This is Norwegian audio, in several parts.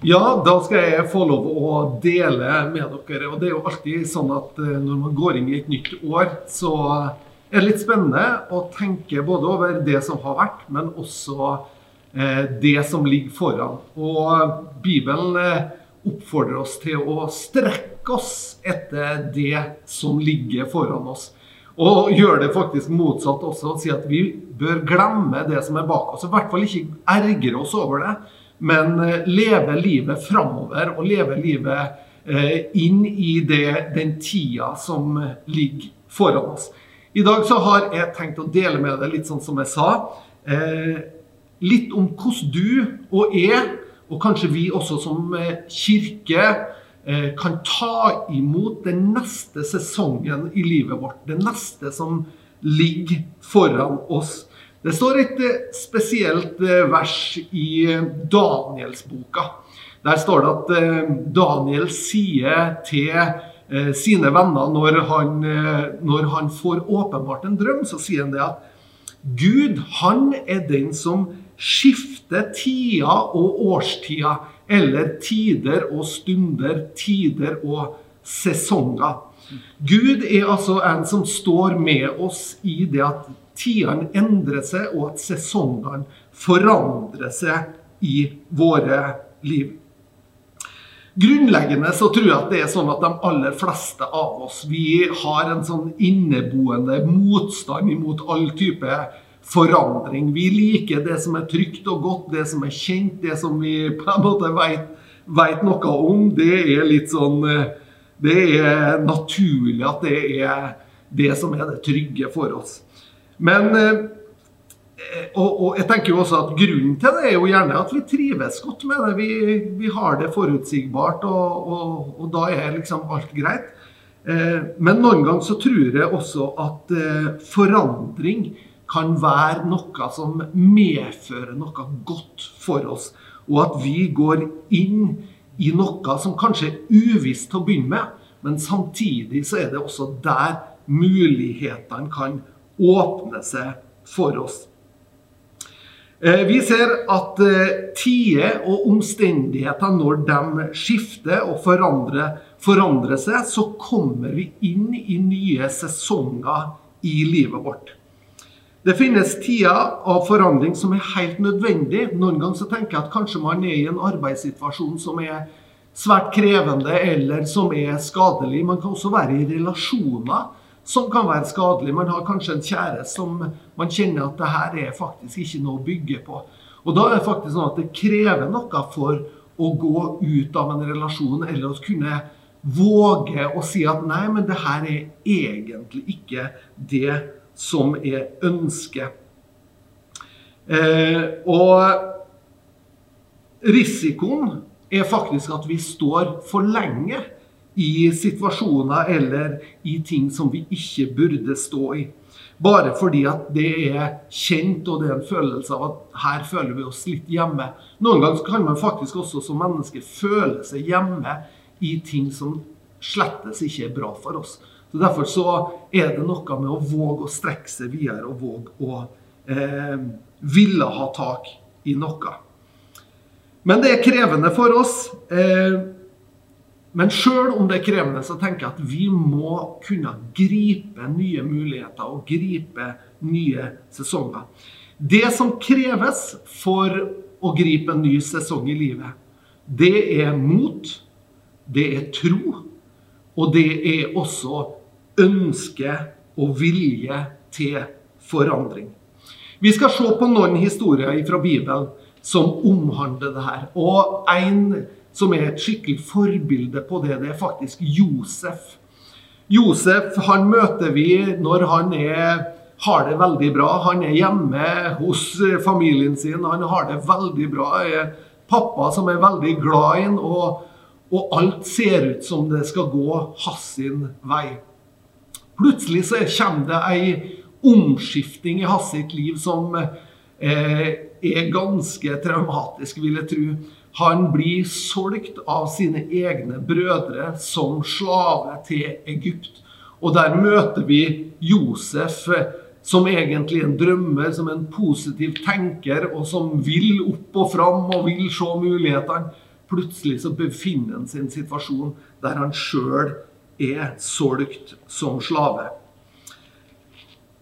Ja, da skal jeg få lov å dele med dere. Og det er jo alltid sånn at eh, når man går inn i et nytt år, så er det litt spennende å tenke både over det som har vært, men også eh, det som ligger foran. Og Bibelen eh, oppfordrer oss til å strekke oss etter det som ligger foran oss. Og gjør det faktisk motsatt også, og si at vi bør glemme det som er bak oss. I hvert fall ikke ergre oss over det men eh, leve livet framover og leve livet eh, inn i det, den tida som ligger foran oss. I dag så har jeg tenkt å dele med deg litt sånn som jeg sa. Eh, litt om hvordan du og jeg, og kanskje vi også som kirke, kan ta imot den neste sesongen i livet vårt. Det neste som ligger foran oss. Det står et eh, spesielt eh, vers i eh, Danielsboka. Der står det at Daniel sier til sine venner når han, når han får åpenbart en drøm, så sier han det at Gud, han er den som skifter tida og årstida, eller tider og stunder, tider og sesonger. Gud er altså en som står med oss i det at tidene endrer seg, og at sesongene forandrer seg i våre liv. Grunnleggende så tror jeg at det er sånn at de aller fleste av oss vi har en sånn inneboende motstand imot all type forandring. Vi liker det som er trygt og godt, det som er kjent, det som vi på en måte vet noe om. Det er litt sånn Det er naturlig at det er det som er det trygge for oss. Men eh, og, og, jeg tenker jo også at Grunnen til det er jo gjerne at vi trives godt med det. Vi, vi har det forutsigbart, og, og, og, da er liksom alt greit. Eh, men noen ganger så tror jeg også at eh, forandring kan være noe som medfører noe godt for oss. Og at vi går inn i noe som kanskje er uvisst til å begynne med, men samtidig så er det også der mulighetene kan åpne seg for oss. Eh, vi ser at eh, tider og omstendigheter, når de skifter og forandrer, forandrer, seg, så kommer vi inn i nye sesonger i livet vårt. Det finnes tider av forandring som er helt nødvendig. Noen ganger tenker jeg at kanskje man er i en arbeidssituasjon som er svært krevende eller som er skadelig. Man kan også være i relasjoner som kan være skadelig. Man har kanskje en kjære som man kjenner at det her er faktisk ikke noe å bygge på. Og da er det faktisk sånn at det krever noe for å gå ut av en relasjon, eller å kunne våge å si at nei, men det her er egentlig ikke det som er ønsket. Eh, og risikoen er faktisk at vi står for lenge i situasjoner eller i ting som vi ikke burde stå i. Bare fordi at det er kjent og det er en følelse av at her føler vi oss litt hjemme. Noen ganger kan man faktisk også som menneske føle seg hjemme i ting som slettes ikke er bra for oss. Så Derfor så er det noe med å våge å strekke seg videre og våge å eh, ville ha tak i noe. Men det er krevende for oss. Eh, men sjøl om det er krevende, så tenker jeg at vi må kunne gripe nye muligheter og gripe nye sesonger. Det som kreves for å gripe en ny sesong i livet, det er mot, det er tro, og det er også ønske og vilje til forandring. Vi skal se på noen historier fra Bibelen som omhandler det her. Og en som er et skikkelig forbilde på det. Det er faktisk Josef. Josef han møter vi når han er, har det veldig bra. Han er hjemme hos familien sin. Han har det veldig bra. Er pappa som er veldig glad i ham, og, og, alt ser ut som det skal gå hans sin vei. Plutselig så kommer det ei omskifting i hans sitt liv som eh, er ganske traumatisk, vil jeg tro. Han blir solgt av sine egne brødre som slave til Egypt. Og der møter vi Josef som egentlig en drømmer, som en positiv tenker, og som vil opp og fram og vil se mulighetene, plutselig så befinner han seg i en situasjon der han sjøl er solgt som slave.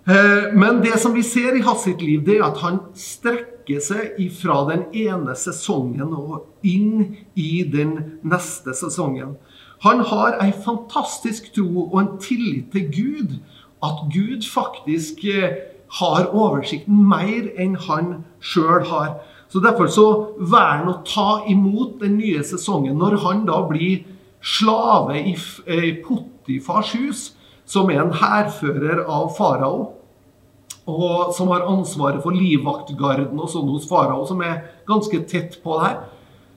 Eh, men det som vi ser i hans liv, det er at han strekker seg fra den ene sesongen og inn i den neste sesongen. Han har ei fantastisk tro og en tillit til Gud. At Gud faktisk eh, har oversikten mer enn han sjøl har. Så Derfor så velger han å ta imot den nye sesongen. Når han da blir slave i eh, Potifars hus, som er en hærfører av farao, og som har ansvaret for livvaktgarden og sånn hos farao, som er ganske tett på det her,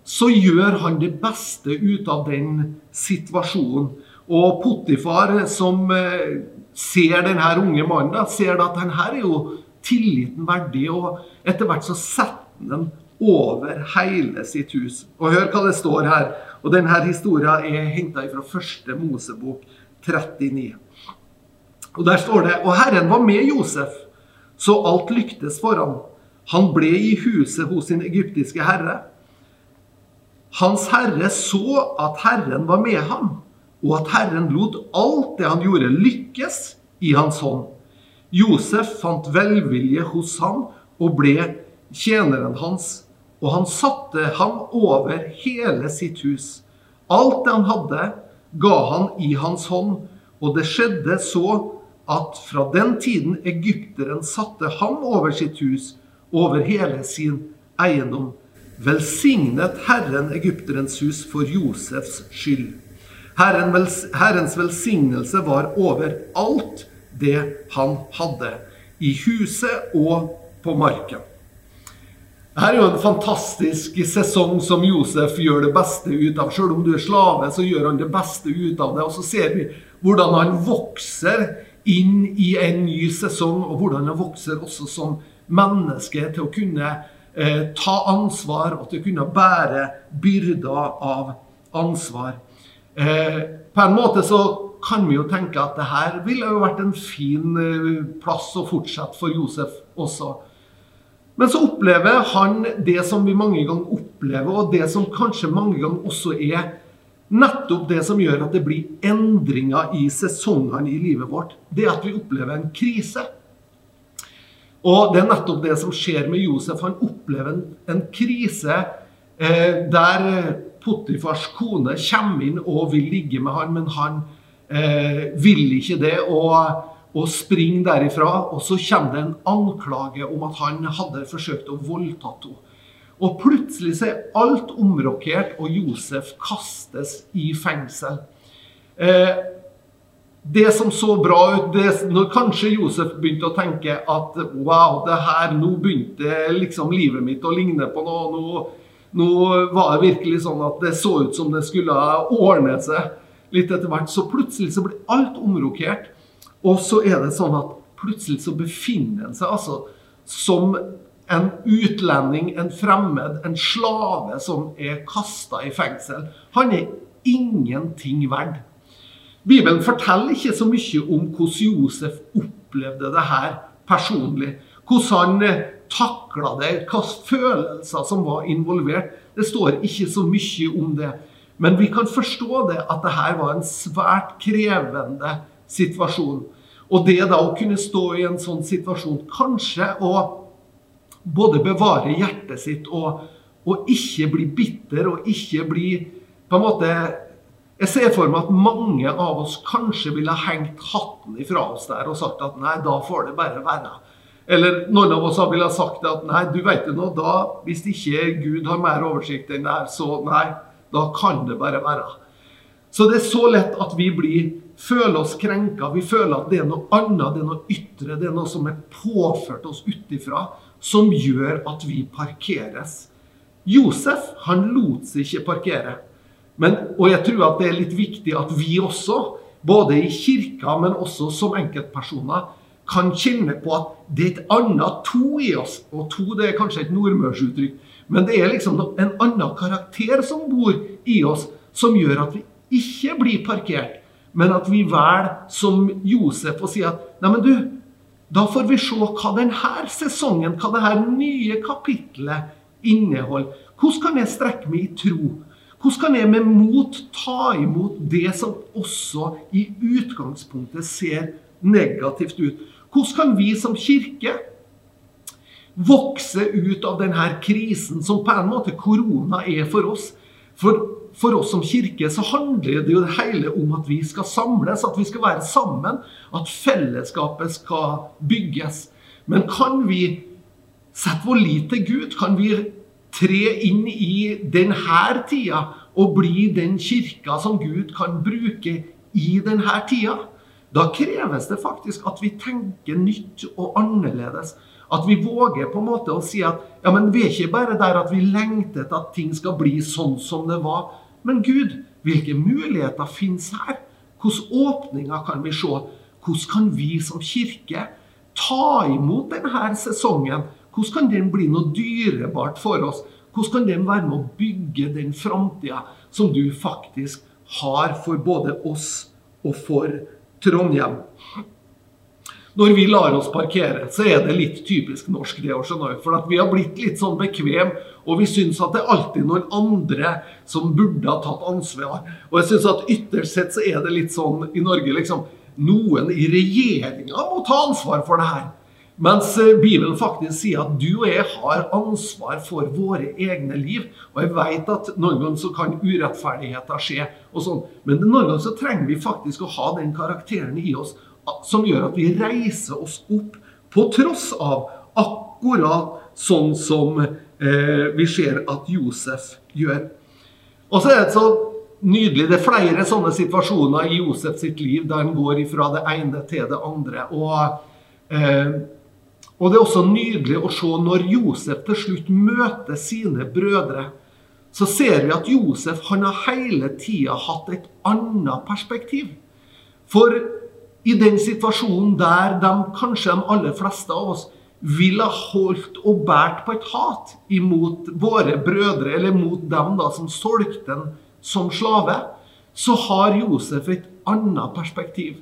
så gjør han det beste ut av den situasjonen. Og Potifar, som eh, ser denne unge mannen, ser at denne er jo tilliten verdig. Og etter hvert så setter han den over hele sitt hus. Og hør hva det står her. Og denne historien er henta fra første Mosebok 39. Og der står det Og Herren var med Josef så alt lyktes for ham. Han ble i huset hos sin egyptiske herre. Hans herre så at Herren var med ham, og at Herren lot alt det han gjorde, lykkes i hans hånd. Josef fant velvilje hos ham og ble tjeneren hans, og han satte ham over hele sitt hus. Alt det han hadde, ga han i hans hånd, og det skjedde så at fra den tiden egypteren satte ham over sitt hus, over hele sin eiendom, velsignet Herren egypterens hus for Josefs skyld. Herren, herrens velsignelse var over alt det han hadde, i huset og på marken. Dette er jo en fantastisk sesong som Josef gjør det beste ut av. Selv om du er slave, så gjør han det beste ut av det. Og så ser vi hvordan han vokser inn i en ny sesong, og hvordan han vokser også som menneske til å kunne eh, ta ansvar og til å kunne bære byrder av ansvar. Eh, på en måte så kan vi jo tenke at det her ville jo vært en fin eh, plass å fortsette for Josef også. Men så opplever han det som vi mange ganger opplever, og det som kanskje mange ganger også er nettopp det som gjør at det blir endringer i sesongene i livet vårt, det er at vi opplever en krise. Og det er nettopp det som skjer med Josef. Han opplever en, en krise eh, der Potifars kone kommer inn og vil ligge med han, men han eh, vil ikke det og, og springer derifra. Og så kommer det en anklage om at han hadde forsøkt å voldtatt henne. Og plutselig så er alt omrokert, og Josef kastes i fengsel. Eh, det som så bra ut det, Når kanskje Josef begynte å tenke at wow, det her, nå begynte liksom livet mitt å ligne på noe. Nå, nå var det virkelig sånn at det så ut som det skulle ordne seg litt etter hvert. Så plutselig så blir alt omrokert. Og så er det sånn at plutselig så befinner en seg altså som en utlending, en fremmed, en slave som er kasta i fengsel. Han er ingenting verd. Bibelen forteller ikke så mye om hvordan Josef opplevde det her personlig. Hvordan han eh, takla det, hvilke følelser som var involvert. Det står ikke så mye om det. Men vi kan forstå det at det her var en svært krevende situasjon. Og det da å kunne stå i en sånn situasjon, kanskje og både bevare hjertet sitt og, og, ikke bli bitter og ikke bli på en måte Jeg ser for meg at mange av oss kanskje ville hengt hatten ifra oss der og sagt at nei, da får det bare være. Eller noen av oss ville sagt at nei, du vet jo nå, da, hvis ikke Gud har mer oversikt enn det her, så nei, da kan det bare være. Så det er så lett at vi blir, føler oss krenka. Vi føler at det er noe annet, det er noe ytre, det er noe som er påført oss utifra som gjør at vi parkeres. Josef han lot seg ikke parkere. Men, og jeg tror at det er litt viktig at vi også, både i kirka, men også som enkeltpersoner, kan kjenne på at det er et annet to i oss. Og to det er kanskje et nordmørsuttrykk. Men det er liksom en annen karakter som bor i oss, som gjør at vi ikke blir parkert. Men at vi velger som Josef og sier at Nei, men du, da får vi se hva denne sesongen, hva dette nye kapitlet inneholder. Hvordan kan jeg strekke meg i tro? Hvordan kan jeg med mot ta imot det som også i utgangspunktet ser negativt ut? Hvordan kan vi som kirke vokse ut av denne krisen som på en måte korona er for oss? For, for oss som kirke så handler det jo det hele om at vi skal samles, at vi skal være sammen, at fellesskapet skal bygges. Men kan vi sette vår lit til Gud? Kan vi tre inn i denne tida og bli den kirka som Gud kan bruke i denne tida? Da kreves det faktisk at vi tenker nytt og annerledes. At vi våger på en måte å si at ja, men vi er ikke bare der at vi lengter etter at ting skal bli sånn som det var. Men Gud, hvilke muligheter finnes her? Hvilke åpninger kan vi se? Hvordan kan vi som kirke ta imot denne sesongen? Hvordan kan den bli noe dyrebart for oss? Hvordan kan den være med å bygge den framtida som du faktisk har for både oss og for Trondheim? Når vi lar oss parkere, så er det litt typisk norsk. det å skjønne, For at vi har blitt litt sånn bekvem, og vi syns at det er alltid noen andre som burde ha tatt ansvar. Og jeg synes at ytterst sett så er det litt sånn i Norge liksom Noen i regjeringa må ta ansvar for det her. Mens eh, Bibelen faktisk sier at du og jeg har ansvar for våre egne liv. Og jeg vet at noen ganger så kan urettferdigheter skje, og sånn, men noen ganger så trenger vi faktisk å ha den karakteren i oss som gjør at vi reiser oss opp på tross av akkurat sånn som eh, vi ser at Josef gjør. Og så er det så nydelig. Det er flere sånne situasjoner i Josef sitt liv der han går fra det ene til det andre. og eh, og det er også nydelig å se når Josef til slutt møter sine brødre, så ser vi at Josef han har hele tida hatt et annet perspektiv. For i den situasjonen der de, kanskje de aller fleste av oss ville holdt og båret på et hat imot våre brødre, eller mot dem da som solgte den som slave, så har Josef et annet perspektiv.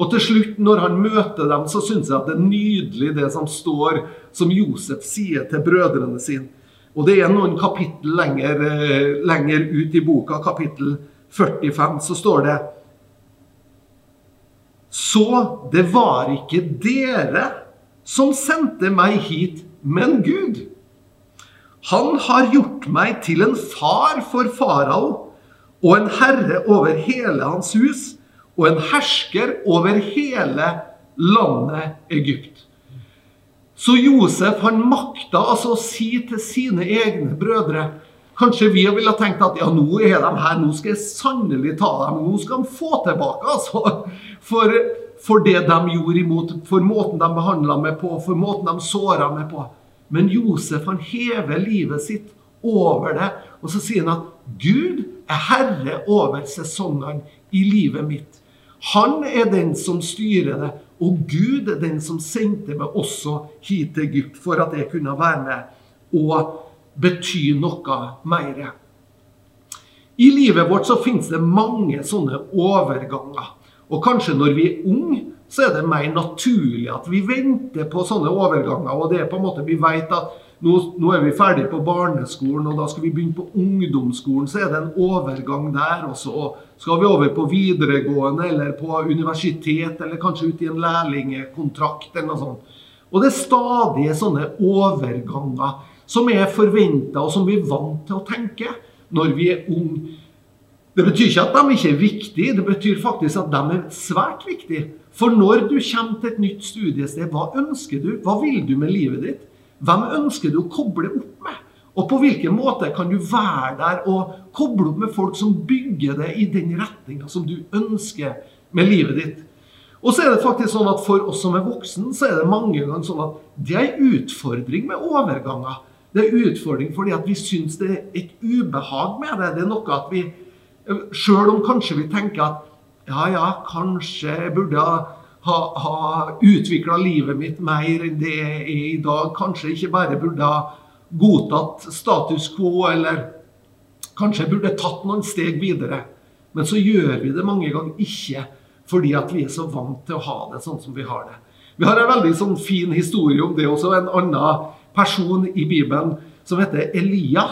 Og til slutt, når han møter dem, så syns jeg at det er nydelig det som står, som Josef sier til brødrene sine. Og det er noen kapittel lenger, eh, lenger ut i boka, kapittel 45, så står det Så det var ikke dere som sendte meg hit, men Gud. Han har gjort meg til en far for farao og en herre over hele hans hus og en hersker over hele landet Egypt. Så Josef han makta altså å si til sine egne brødre Kanskje vi ville tenkt at ja, nå er de her, nå skal jeg sannelig ta dem. Nå skal de få tilbake, altså. For, for det de gjorde imot, for måten de behandla meg på, for måten de såra meg på. Men Josef han hever livet sitt over det, og så sier han at Gud er herre over sesongene i livet mitt. Han er den som styrer det, og Gud er den som sendte meg også hit til Egypt for at jeg kunne være med og bety noe mer. I livet vårt så finnes det mange sånne overganger. Og kanskje når vi er unge, så er det mer naturlig at vi venter på sånne overganger. Og det er på en måte vi vet at nå, nå, er vi ferdig på barneskolen, og da skal vi begynne på ungdomsskolen. Så er det en overgang der også. Og skal vi over på videregående eller på universitet, eller kanskje ut i en lærlingkontrakt eller noe sånt. Og det er stadig sånne overganger som er forventa, og som vi er vant til å tenke når vi er unge. Det betyr ikke at de ikke er viktige, det betyr faktisk at de er svært viktige. For når du kommer til et nytt studiested, hva ønsker du? Hva vil du med livet ditt? Hvem ønsker du å koble opp med? Og på hvilken måte kan du være der og koble opp med folk som bygger det i den retninga som du ønsker med livet ditt? Og så er det faktisk sånn at For oss som er voksen, så er det mange ganger sånn at det er en utfordring med overganger. Det er utfordring fordi at vi syns det er et ubehag med det. Det er noe at vi, Sjøl om kanskje vi tenker at ja, ja, kanskje jeg burde ha ha, utvikla livet mitt mer enn det jeg er i dag. Kanskje jeg ikke bare burde ha godtatt status quo, eller kanskje jeg burde tatt noen steg videre. Men så gjør vi det mange ganger ikke, fordi at vi er så vant til å ha det sånn som vi har det. Vi har en veldig sånn fin historie om det også. En annen person i Bibelen som heter Elia.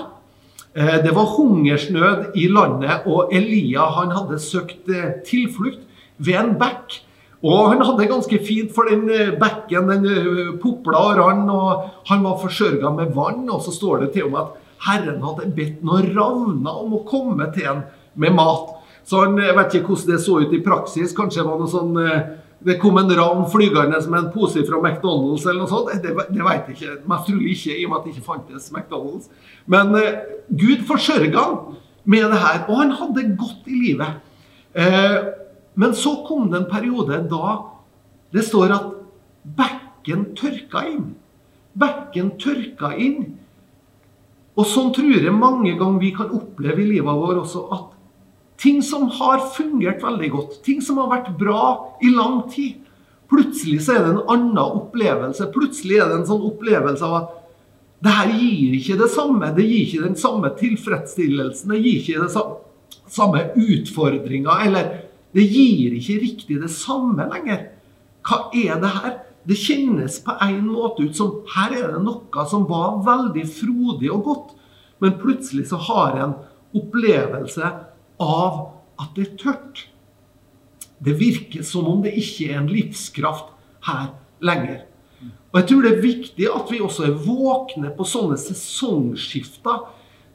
Eh, det var hungersnød i landet, og Elia han hadde søkt eh, tilflukt ved en bekk. Og han hadde det ganske fint, for den eh, bekken den popla og rann, og han var forsørga med vann. Og så står det til og med at Herren hadde bedt noen ravner om å komme til ham med mat. Så han vet ikke hvordan det så ut i praksis. Kanskje det var noe sånn det kom en ravn flygende med en pose fra McDonald's eller noe sånt. Det, det vet jeg ikke. Mest trolig ikke, i og med at det ikke fantes McDonald's. Men eh, Gud forsørga han med det her, og han hadde godt i livet. Eh, men så kom det en periode da det står at bekken tørka inn. Bekken tørka inn. Og sånn tror jeg mange ganger vi kan oppleve i livet vårt også at Ting som har fungert veldig godt, ting som har vært bra i lang tid. Plutselig så er det en annen opplevelse. Plutselig er det en sånn opplevelse av at det her gir ikke det samme. Det gir ikke den samme tilfredsstillelsen. Det gir ikke samme, samme utfordringa. Eller det gir ikke riktig det samme lenger. Hva er det her? Det kjennes på en måte ut som her er det noe som var veldig frodig og godt, men plutselig så har en opplevelse av at det er tørt. Det virker som om det ikke er en livskraft her lenger. Og jeg tror det er viktig at vi også er våkne på sånne sesongskifter.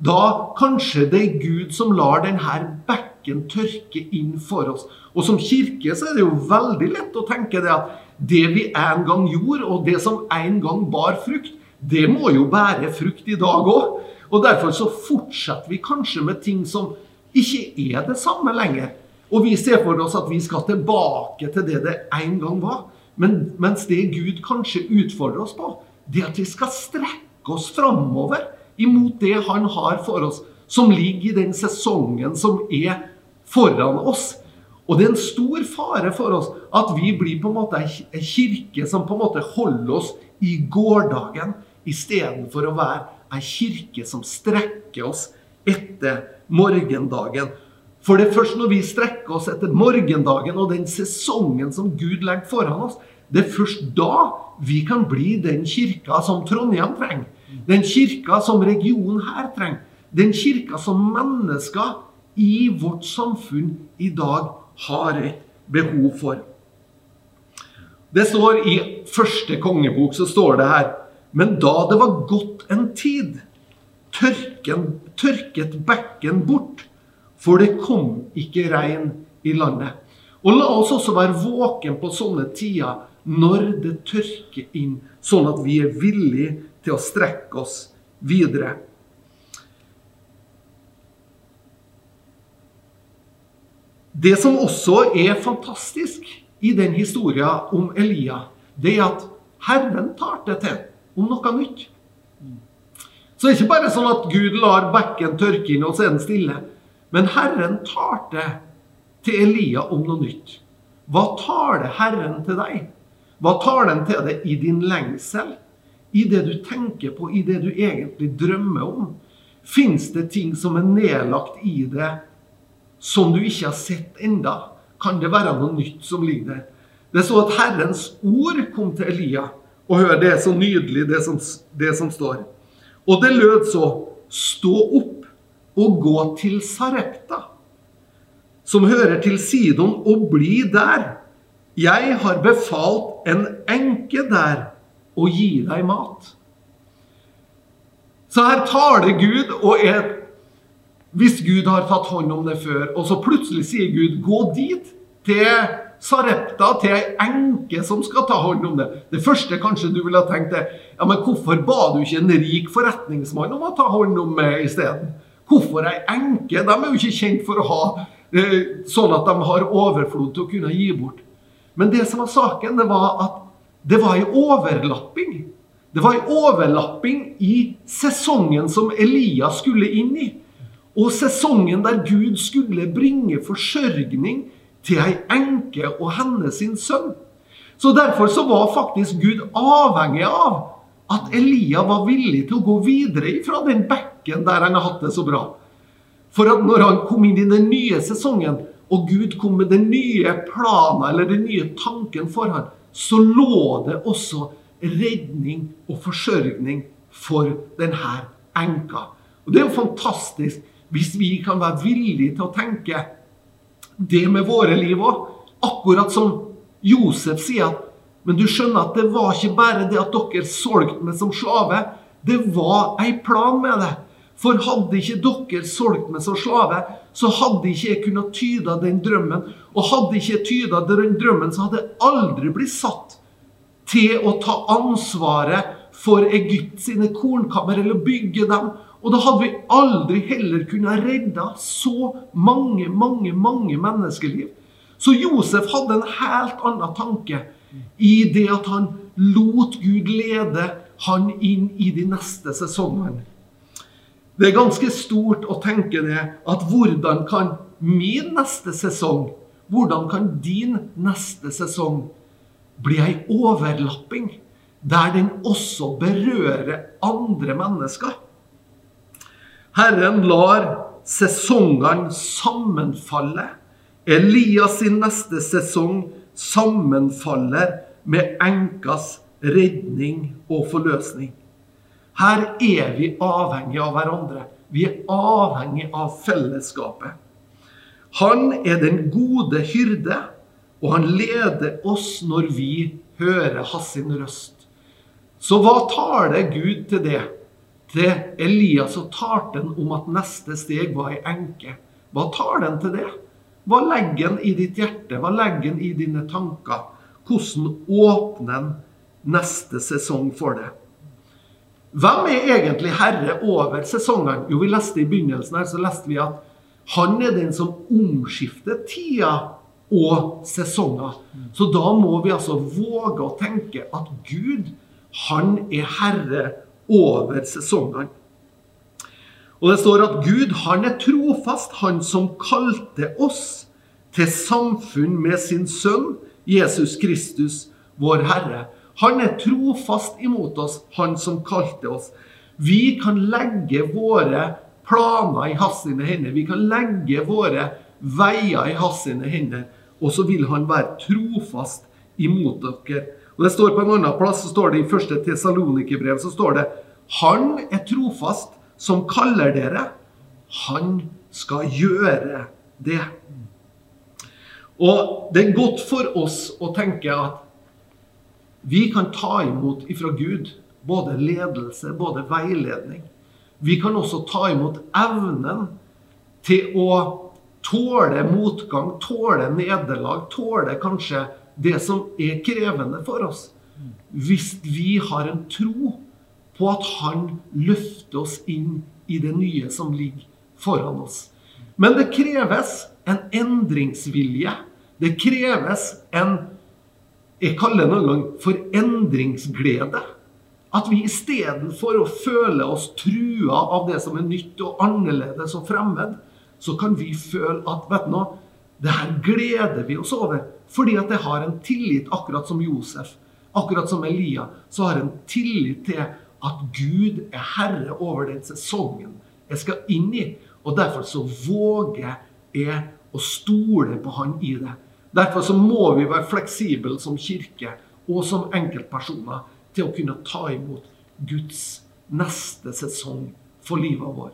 Da kanskje det er Gud som lar denne bekken tørke inn for oss. Og som kirke så er det jo veldig lett å tenke det at det vi en gang gjorde, og det som en gang bar frukt, det må jo bære frukt i dag òg. Og derfor så fortsetter vi kanskje med ting som ikke er det samme lenger. Og vi ser for oss at vi skal tilbake til det det en gang var. Men, mens det Gud kanskje utfordrer oss på, det at vi skal strekke oss framover imot det han har for oss, som ligger i den sesongen som er foran oss. Og det er en stor fare for oss at vi blir på en måte ei kirke som på en måte holder oss i gårdagen, istedenfor å være ei kirke som strekker oss etter morgendagen. For det er først når vi strekker oss etter morgendagen og den sesongen som Gud legger foran oss, det er først da vi kan bli den kirka som Trondheim trenger. Den kirka som regionen her trenger. Den kirka som mennesker i vårt samfunn i dag har et behov for. Det står i første kongebok så står det her Men da det var gått en tid tørken, tørket bekken bort, for det kom ikke regn i landet. Og la oss også være våken på sånne tider når det tørker inn, sånn at vi er villige til å strekke oss videre. Det som også er fantastisk i den historien om Elia, det er at Herren tar det til om noe nytt. Så det er ikke bare sånn at Gud lar bekken tørke inn, og så er den stille. Men Herren tar det til Elia om noe nytt. Hva tar det Herren til deg? Hva tar den til deg i din lengsel? I det du tenker på, i det du egentlig drømmer om? Fins det ting som er nedlagt i det som du ikke har sett enda? Kan det være noe nytt som ligger der? Det er så at Herrens ord kom til Elia. Og hør, det er så nydelig, det som, det som står. Og det lød så Stå opp og gå til Sarepta, som hører til Sidon, og bli der. Jeg har befalt en enke der å gi deg mat. Så her taler Gud, og er, hvis Gud har tatt hånd om det før, og så plutselig sier Gud 'gå dit', til Sarepta til ei enke som skal ta hånd om det. Det første kanskje du ville tenkt er ja, men hvorfor ba du ikke en rik forretningsmann om å ta hånd om meg isteden? Hvorfor ei enke? De er jo ikke kjent for å ha eh, sånn at de har overflod til å kunne gi bort. Men det som var saken, det var at det var ei overlapping. Det var ei overlapping i sesongen som Elia skulle inn i. Og sesongen der Gud skulle bringe forsørgning til ei enke og hennes sin sønn. Så Derfor så var faktisk Gud avhengig av at Elia var villig til å gå videre fra den bekken der han har hatt det så bra. For at når han kom inn i den nye sesongen, og Gud kom med den nye planen eller den nye tanken for ham, så lå det også redning og forsørgning for denne enka. Og Det er jo fantastisk hvis vi kan være villige til å tenke det med våre liv òg. Akkurat som Josef sier Men du skjønner at det var ikke bare det at dere solgte meg som slave. Det var ei plan med det. For hadde ikke dere solgt meg som slave, så hadde ikke jeg kunnet tyde den drømmen. Og hadde ikke jeg tyda den drømmen, så hadde jeg aldri blitt satt til å ta ansvaret for Egypt sine kornkammer, eller bygge dem. Og da hadde vi aldri heller kunnet redde så mange, mange, mange menneskeliv. Så Josef hadde en helt annen tanke i det at han lot Gud lede han inn i de neste sesongene. Det er ganske stort å tenke det at hvordan kan min neste sesong, hvordan kan din neste sesong bli ei overlapping der den også berører andre mennesker? Herren lar sesongene sammenfalle Elias sin neste sesong sammenfaller med enkas redning og forløsning. Her er vi avhengig av hverandre. Vi er avhengig av fellesskapet. Han er den gode hyrde, og han leder oss når vi hører hans røst. Så hva taler Gud til det? Til Elias og talte om at neste steg var ei enke. Hva tar den til det? Hva legger han i ditt hjerte? Hva legger han i dine tanker? Hvordan åpner han neste sesong for det? Hvem er egentlig herre over sesongene? Jo, vi leste i begynnelsen her, så leste vi at han er den som omskifter tida og sesonger. Så da må vi altså våge å tenke at Gud, han er herre over sesongene. Og det står at Gud, han er trofast, han som kalte oss til samfunn med sin sønn Jesus Kristus, vår Herre. Han er trofast imot oss, han som kalte oss. Vi kan legge våre planer i hans hender. Vi kan legge våre veier i hans hender. Og så vil han være trofast imot dere. Og det står På en annen plass så står det i første Tesalonikerbrev så står det Han er trofast som kaller dere, han skal gjøre det. Og det er godt for oss å tenke at vi kan ta imot ifra Gud både ledelse, både veiledning. Vi kan også ta imot evnen til å tåle motgang, tåle nederlag, tåle kanskje det som er krevende for oss. Hvis vi har en tro på at han løfter oss inn i det nye som ligger foran oss. Men det kreves en endringsvilje. Det kreves en jeg kaller det noen gang for endringsglede. At vi istedenfor å føle oss trua av det som er nytt og annerledes og fremmed, så kan vi føle at vet du noe, det her gleder vi oss over. Fordi at jeg har en tillit, akkurat som Josef, akkurat som Elia, så har jeg en tillit til at Gud er herre over den sesongen jeg skal inn i. Og derfor så våger jeg å stole på Han i det. Derfor så må vi være fleksible som kirke og som enkeltpersoner til å kunne ta imot Guds neste sesong for livet vår.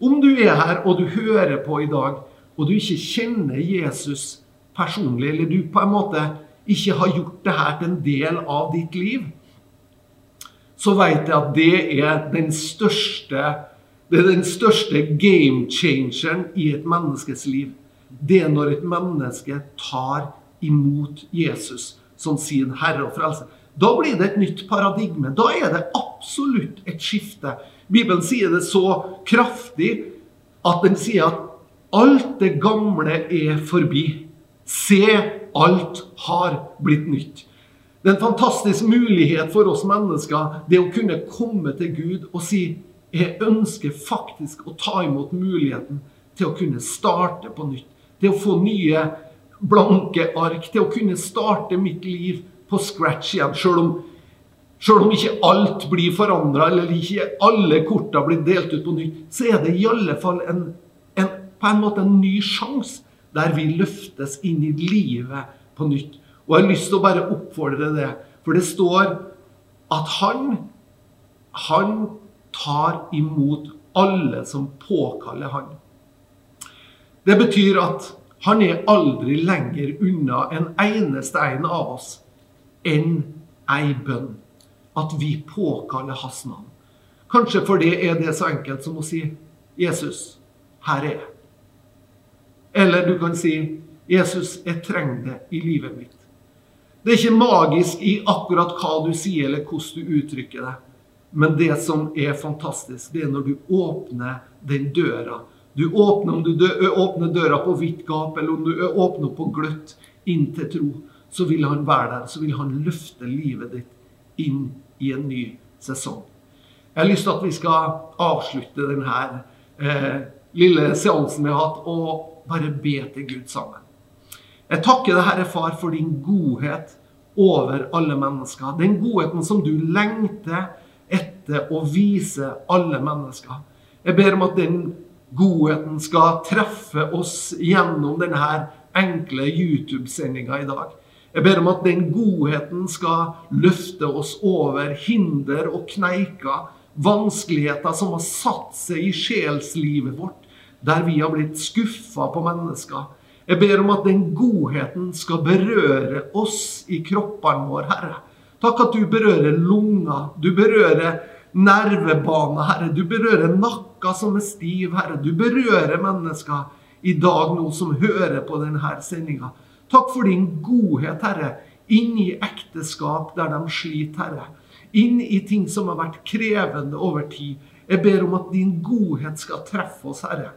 Om du er her og du hører på i dag, og du ikke kjenner Jesus personlig, eller du på en måte ikke har gjort det her til en del av ditt liv, så vet jeg at det er den største det er den største game changeren i et menneskes liv. Det er når et menneske tar imot Jesus som sin herre og frelse. Da blir det et nytt paradigme. Da er det absolutt et skifte. Bibelen sier det så kraftig at den sier at alt det gamle er forbi. Se, alt har blitt nytt. Det er en fantastisk mulighet for oss mennesker det å kunne komme til Gud og si jeg ønsker faktisk å ta imot muligheten til å kunne starte på nytt. Til å få nye blanke ark. Til å kunne starte mitt liv på scratch igjen. Selv om, selv om ikke alt blir forandra, eller ikke alle korta blir delt ut på nytt, så er det i alle fall en, på en måte en ny sjanse der vi løftes inn i livet på nytt. Og jeg har lyst til å bare oppfordre det. For det står at han, han tar imot alle som påkaller Han. Det betyr at han er aldri lenger unna en eneste en av oss enn ei bønn. At vi påkaller hans navn. Kanskje for det er det så enkelt som å si 'Jesus, her er jeg'. Eller du kan si 'Jesus, jeg trenger det i livet mitt'. Det er ikke magisk i akkurat hva du sier eller hvordan du uttrykker det. Men det som er fantastisk, det er når du åpner den døra. Du åpner, om du åpner døra på vidt gap, eller om du åpner på gløtt inn til tro, så vil han være der. Så vil han løfte livet ditt inn i en ny sesong. Jeg har lyst til at vi skal avslutte denne eh, lille seansen vi har hatt, og bare be til Gud sammen. Jeg takker deg, Herre Far, for din godhet over alle mennesker. Den godheten som du lengter etter å vise alle mennesker. Jeg ber om at den godheten skal treffe oss gjennom denne enkle YouTube-sendinga i dag. Jeg ber om at den godheten skal løfte oss over hinder og kneiker, vanskeligheter som har satt seg i sjelslivet vårt, der vi har blitt skuffa på mennesker. Jeg ber om at den godheten skal berøre oss i kroppene våre, Herre. Takk at du berører lunger, du berører nervebaner, Herre. Du berører nakka som er stiv, Herre. Du berører mennesker i dag nå som hører på denne sendinga. Takk for din godhet, Herre, inn i ekteskap der de sliter, Herre. Inn i ting som har vært krevende over tid. Jeg ber om at din godhet skal treffe oss, Herre.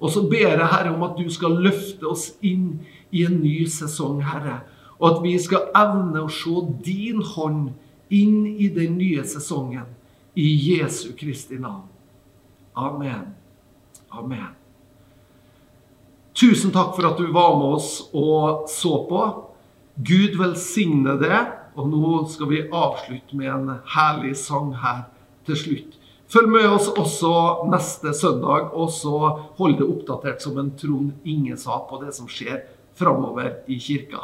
Og så ber jeg, Herre, om at du skal løfte oss inn i en ny sesong, Herre. Og at vi skal evne å se din hånd inn i den nye sesongen. I Jesu Kristi navn. Amen. Amen. Tusen takk for at du var med oss og så på. Gud velsigne det. Og nå skal vi avslutte med en herlig sang her til slutt. Følg med oss også neste søndag, og så hold det oppdatert som en Trond Inge sa på det som skjer framover i kirka.